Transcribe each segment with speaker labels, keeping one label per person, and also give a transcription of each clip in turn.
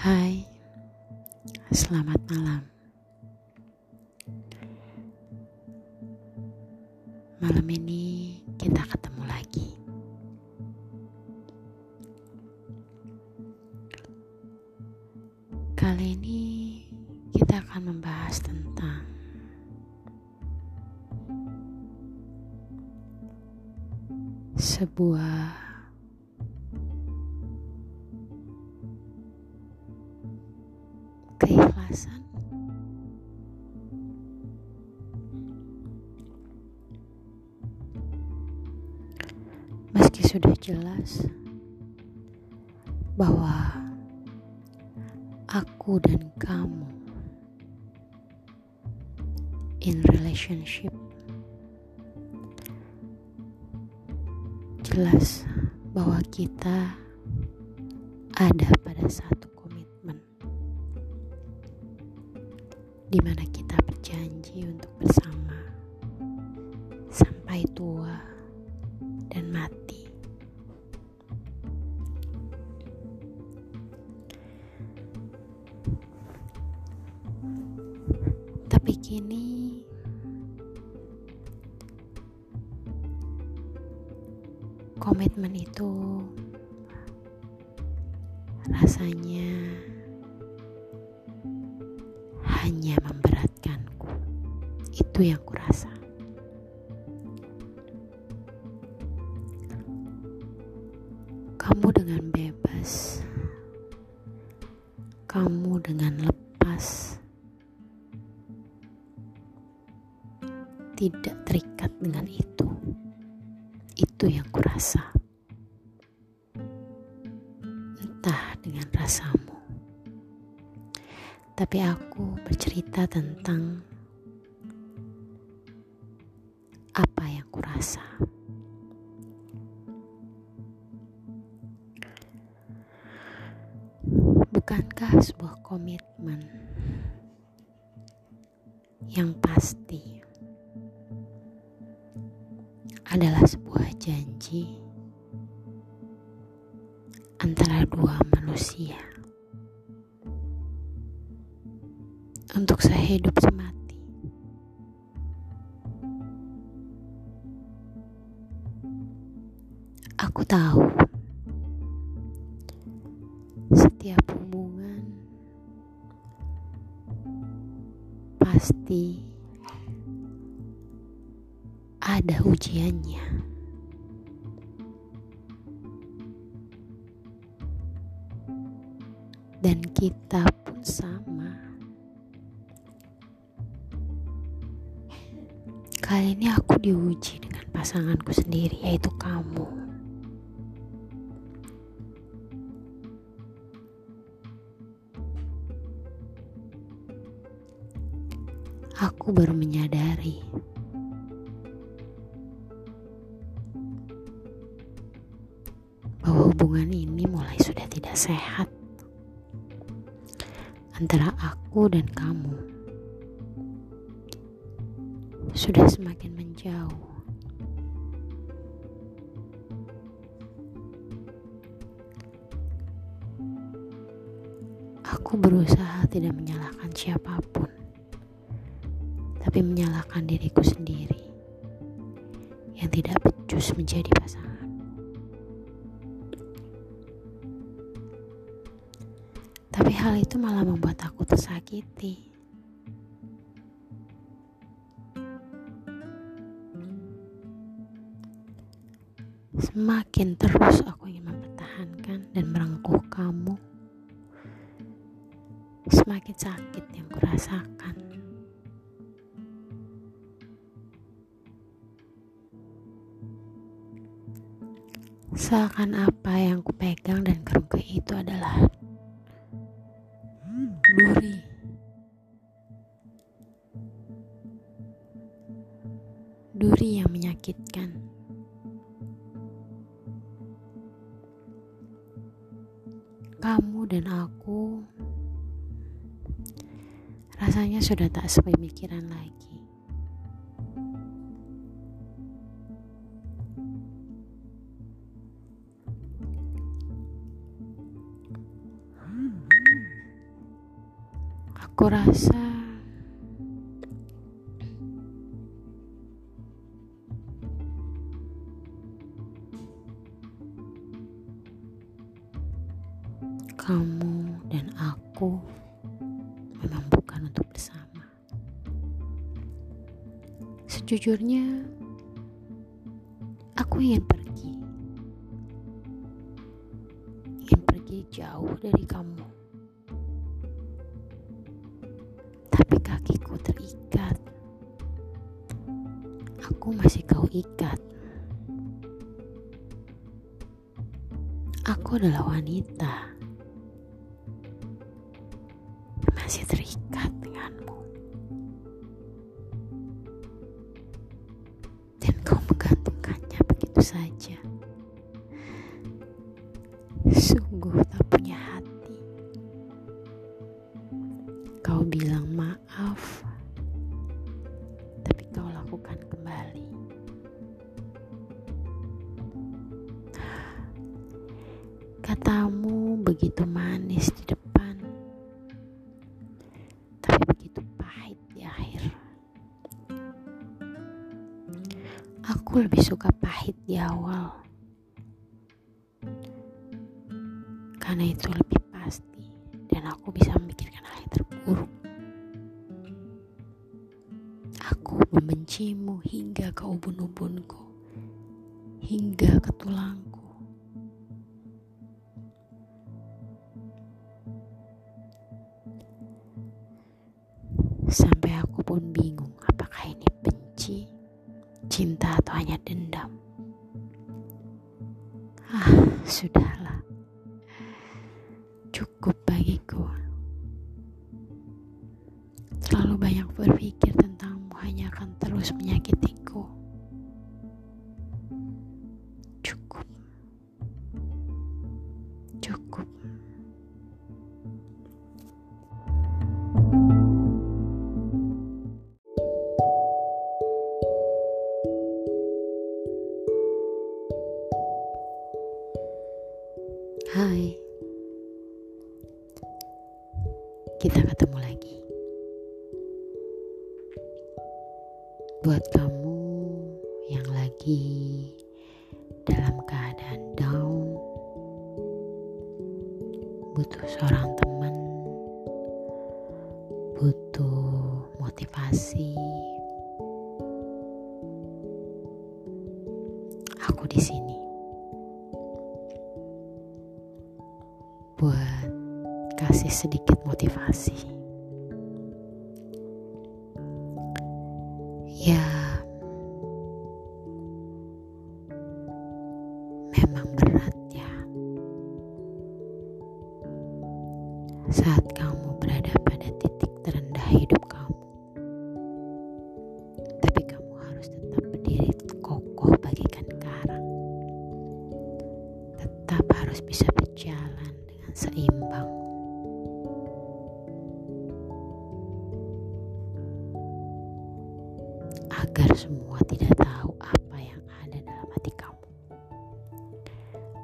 Speaker 1: Hai, selamat malam. Malam ini Meski sudah jelas bahwa aku dan kamu in relationship jelas bahwa kita ada pada satu di mana komitmen itu rasanya hanya memberatkanku. Itu yang kurasa. Kamu dengan bebas, kamu dengan tapi aku bercerita tentang apa yang kurasa. Bukankah sebuah komitmen yang pasti adalah sebuah janji antara dua manusia? Untuk sehidup semati. Aku tahu setiap hubungan pasti ada ujiannya. Dan kita pun sama. Kali ini aku diuji dengan pasanganku sendiri, yaitu kamu. Aku baru menyadari bahwa hubungan ini mulai sudah tidak sehat antara aku dan kamu sudah semakin menjauh. Aku berusaha tidak menyalahkan siapa pun, tapi menyalahkan diriku sendiri yang tidak becus menjadi pasangan. Tapi hal itu malah membuat aku tersakiti. Semakin terus aku ingin mempertahankan dan merengkuh kamu, semakin sakit yang kurasakan. Seakan apa yang kupegang dan kerungkui itu adalah duri. Duri yang menyakitkan. Dan aku rasanya sudah tak sepemikiran lagi. Aku rasa Sejujurnya, aku ingin pergi. Ingin pergi jauh dari kamu. Tapi kakiku terikat. Aku masih kau ikat. Aku adalah wanita Aku lebih suka pahit di awal. Karena itu lebih pasti dan aku bisa memikirkan hal yang terburuk. Aku membencimu hingga ke ubun-ubunku, hingga ke tulangku. Hanya akan terus menyakitiku. Motivasi. Aku di sini. buat kasih sedikit motivasi. Agar semua tidak tahu apa yang ada dalam hati kamu.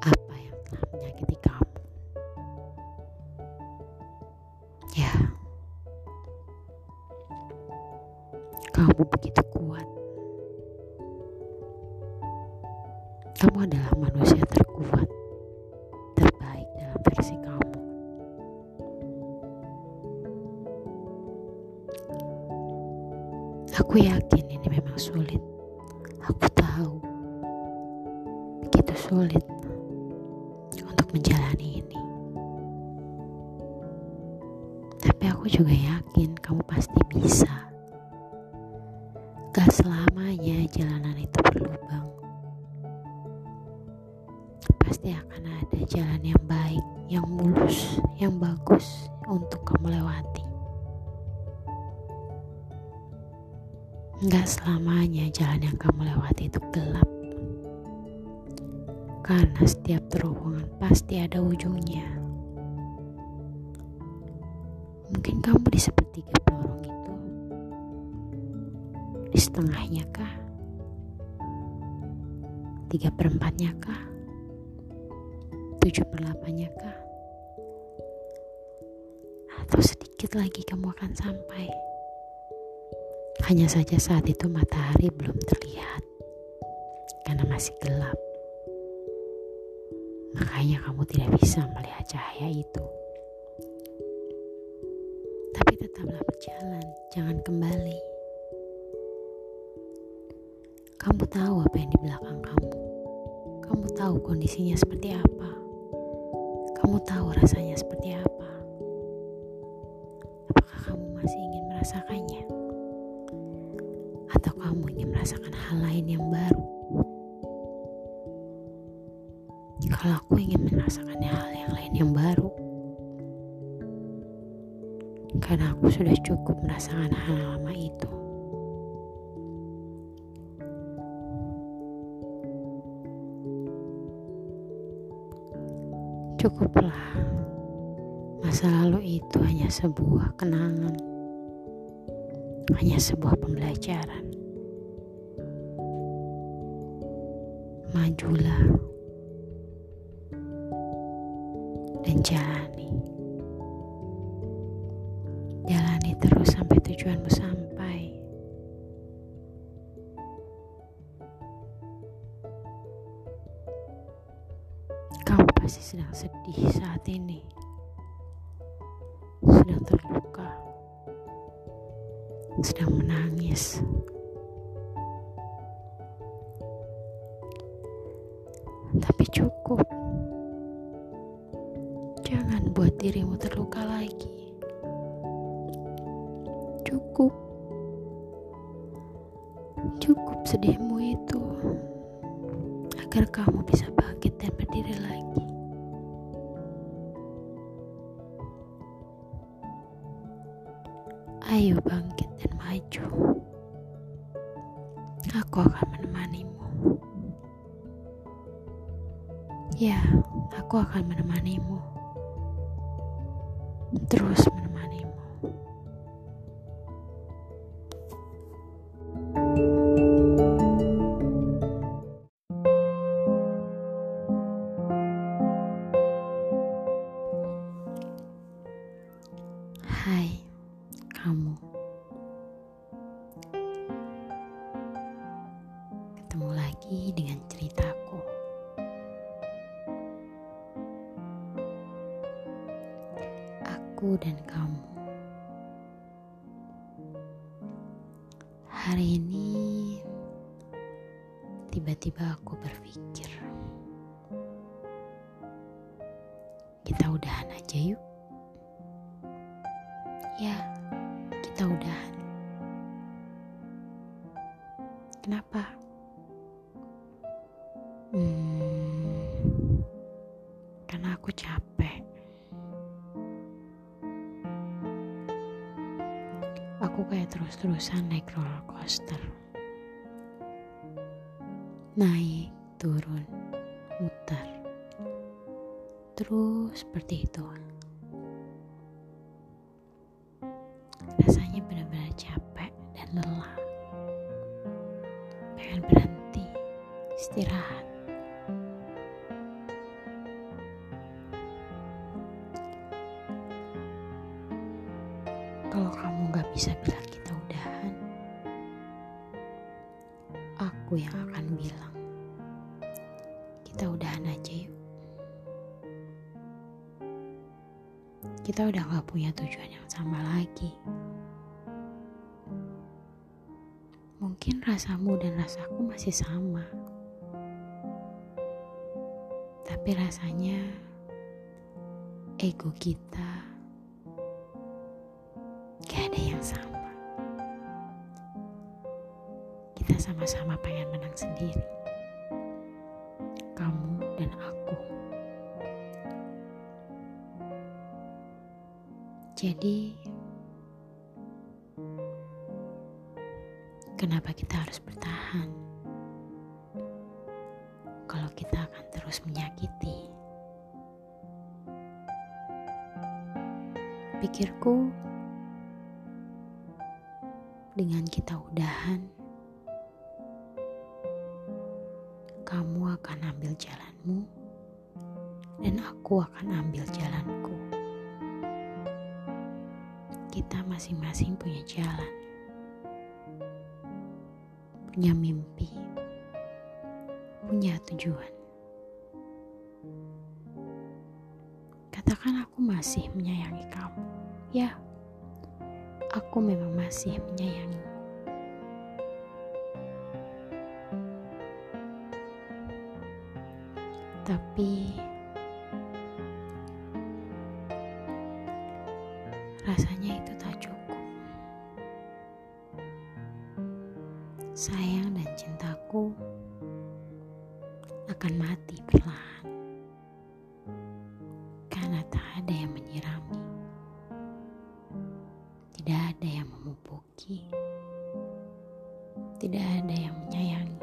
Speaker 1: Apa yang telah menyakiti kamu. Ya. Kamu begitu kuat. Kamu adalah manusia terkuat versi kamu. Aku yakin memang sulit. Aku tahu begitu sulit untuk menjalani ini. Tapi aku juga yakin kamu pasti bisa. Gak selamanya jalanan itu berlubang pasti akan ada jalan yang baik, yang mulus, yang bagus untuk kamu lewati. Enggak selamanya jalan yang kamu lewati itu gelap. Karena setiap terowongan pasti ada ujungnya. Mungkin kamu di sepertiga lorong itu. Di setengahnya kah? Tiga perempatnya kah? tujuh per kah? Atau sedikit lagi kamu akan sampai. Hanya saja saat itu matahari belum terlihat karena masih gelap. Makanya kamu tidak bisa melihat cahaya itu. Tapi tetaplah berjalan, jangan kembali. Kamu tahu apa yang di belakang kamu. Kamu tahu kondisinya seperti apa. Kamu tahu rasanya seperti apa. Merasakan hal lain yang baru? Kalau aku ingin merasakan hal yang lain yang baru, karena aku sudah cukup merasakan hal lama itu. Cukuplah, masa lalu itu hanya sebuah kenangan, hanya sebuah pembelajaran. Majulah dan jalani. Jalani terus sampai tujuanmu sampai. Kamu pasti sedang sedih saat ini. Sedang terluka. Sedang menangis. Cukup. Jangan buat dirimu terluka lagi. Cukup. Cukup sedihmu itu agar kamu bisa bangkit dan berdiri lagi. Ayo bangkit dan maju. Aku akan menemanimu. Ya, aku akan menemanimu. Terus menemanimu. Hari ini tiba-tiba aku berpikir kita udahan aja yuk. Ya, kita udahan. Kenapa? Terus-terusan naik roller coaster. Naik, turun, muter. Terus seperti itu. Rasanya benar-benar capek dan lelah. Pengen berhenti, istirahat. Kita udah gak punya tujuan yang sama lagi. Mungkin rasamu dan rasaku masih sama. Tapi rasanya ego kita gak ada yang sama. Kita sama-sama pengen menang sendiri. Kamu dan aku. Jadi, kenapa kita harus bertahan? Kalau kita akan terus menyakiti, pikirku dengan kita udahan, kita masing-masing punya jalan, punya mimpi, punya tujuan. Katakan aku masih menyayangi kamu. Ya, aku memang masih menyayangi. Tapi karena tak ada yang menyirami, tidak ada yang memupuki, tidak ada yang menyayangi.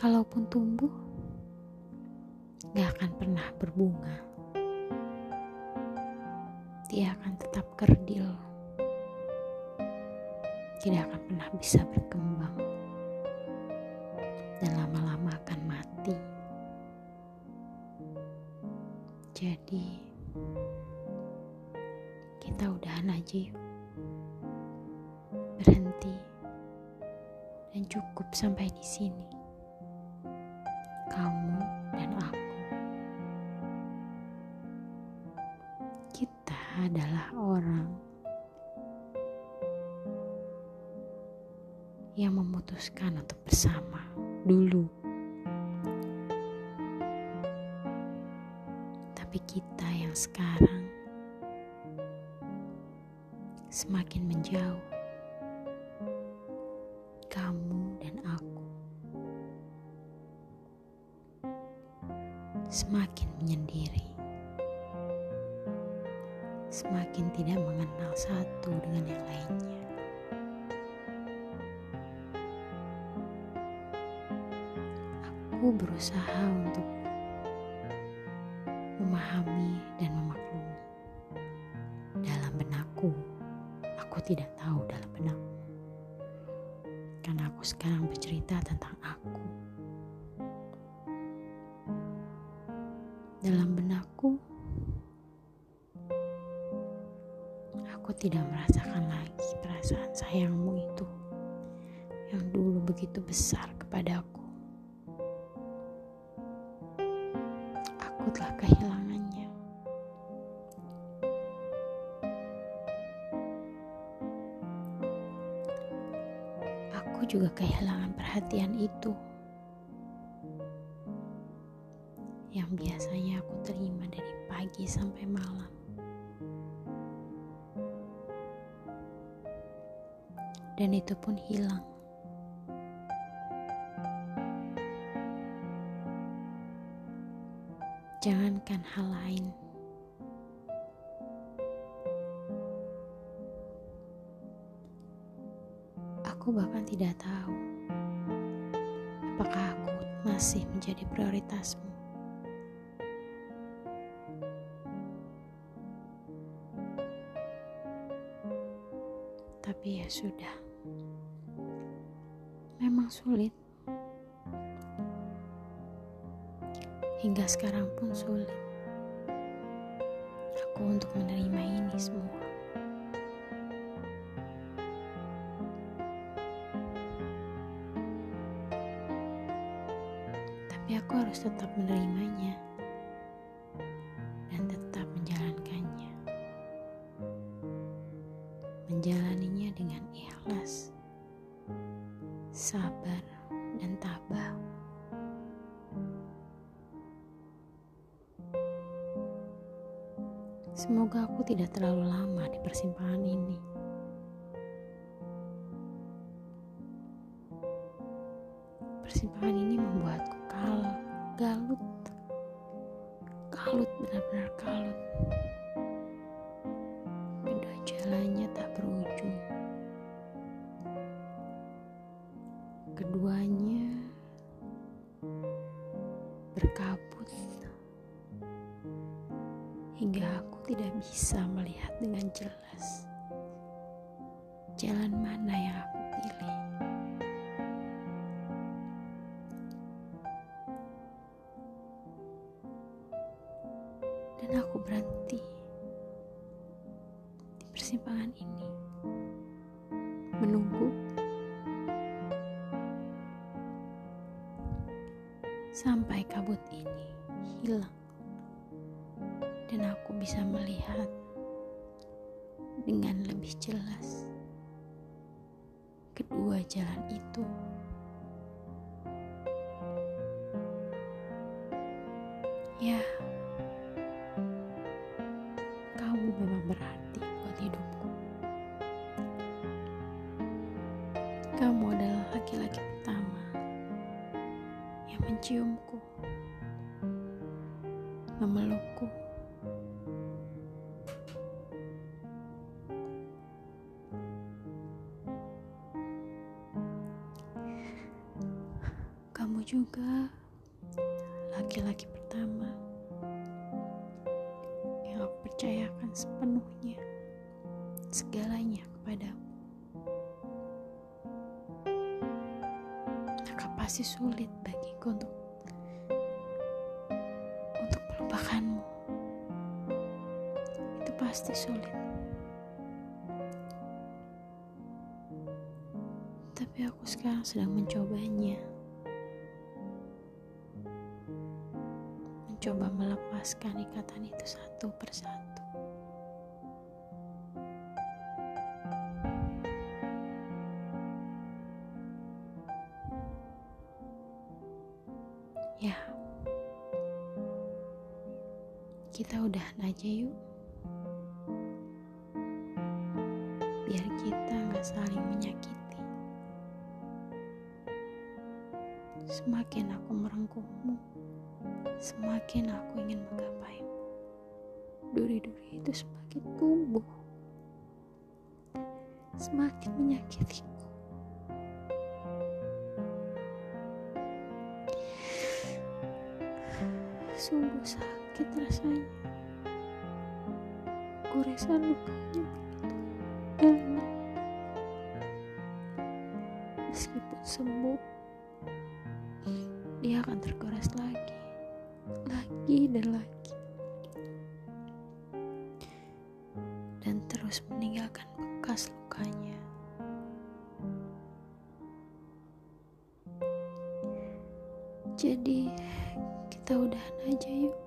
Speaker 1: Kalaupun tumbuh, gak akan pernah berbunga. Dia akan tetap kerdil. Tidak akan pernah bisa berkembang. Di sini kamu dan aku. Kita adalah orang yang memutuskan untuk bersama dulu. Tapi kita yang sekarang semakin menjauh. Aku berusaha untuk memahami dan memaklumi. Dalam benakku, aku tidak tahu dalam benakmu. Karena aku sekarang bercerita tentang aku. Aku juga kehilangan perhatian itu. yang biasanya aku terima dari pagi sampai malam. Dan itu pun hilang. Jangankan hal lain. Tidak tahu apakah aku masih menjadi prioritasmu. tapi ya sudah. Memang sulit. Hingga sekarang pun sulit. Aku untuk menerima ini semua. Tetap menerimanya dan tetap menjalankannya menjalaninya dengan ikhlas, sabar, dan tabah. Semoga aku tidak terlalu lama di persimpangan ini. Persimpangan ini membuatku kalut benar-benar persimpangan ini, menunggu. Sampai kabut ini hilang, dan aku bisa melihat dengan lebih jelas kedua jalan itu. Juga laki-laki pertama yang aku percayakan sepenuhnya segalanya kepadamu. Maka pasti sulit bagiku untuk untuk melupakanmu. Itu pasti sulit. Tapi aku sekarang sedang mencobanya. Mencoba melepaskan ikatan itu satu persatu. Ya, kita udahan aja yuk. Biar kita nggak saling menyakiti. Semakin aku merengkuhmu, semakin aku ingin menggapaimu. Duri-duri itu semakin tumbuh, semakin menyakitiku. Sungguh sakit rasanya. Goresan lukanya begitu dalam. Meskipun sembuh, dia akan tergores lagi lagi dan lagi. Dan terus meninggalkan bekas lukanya. Jadi kita udahan aja yuk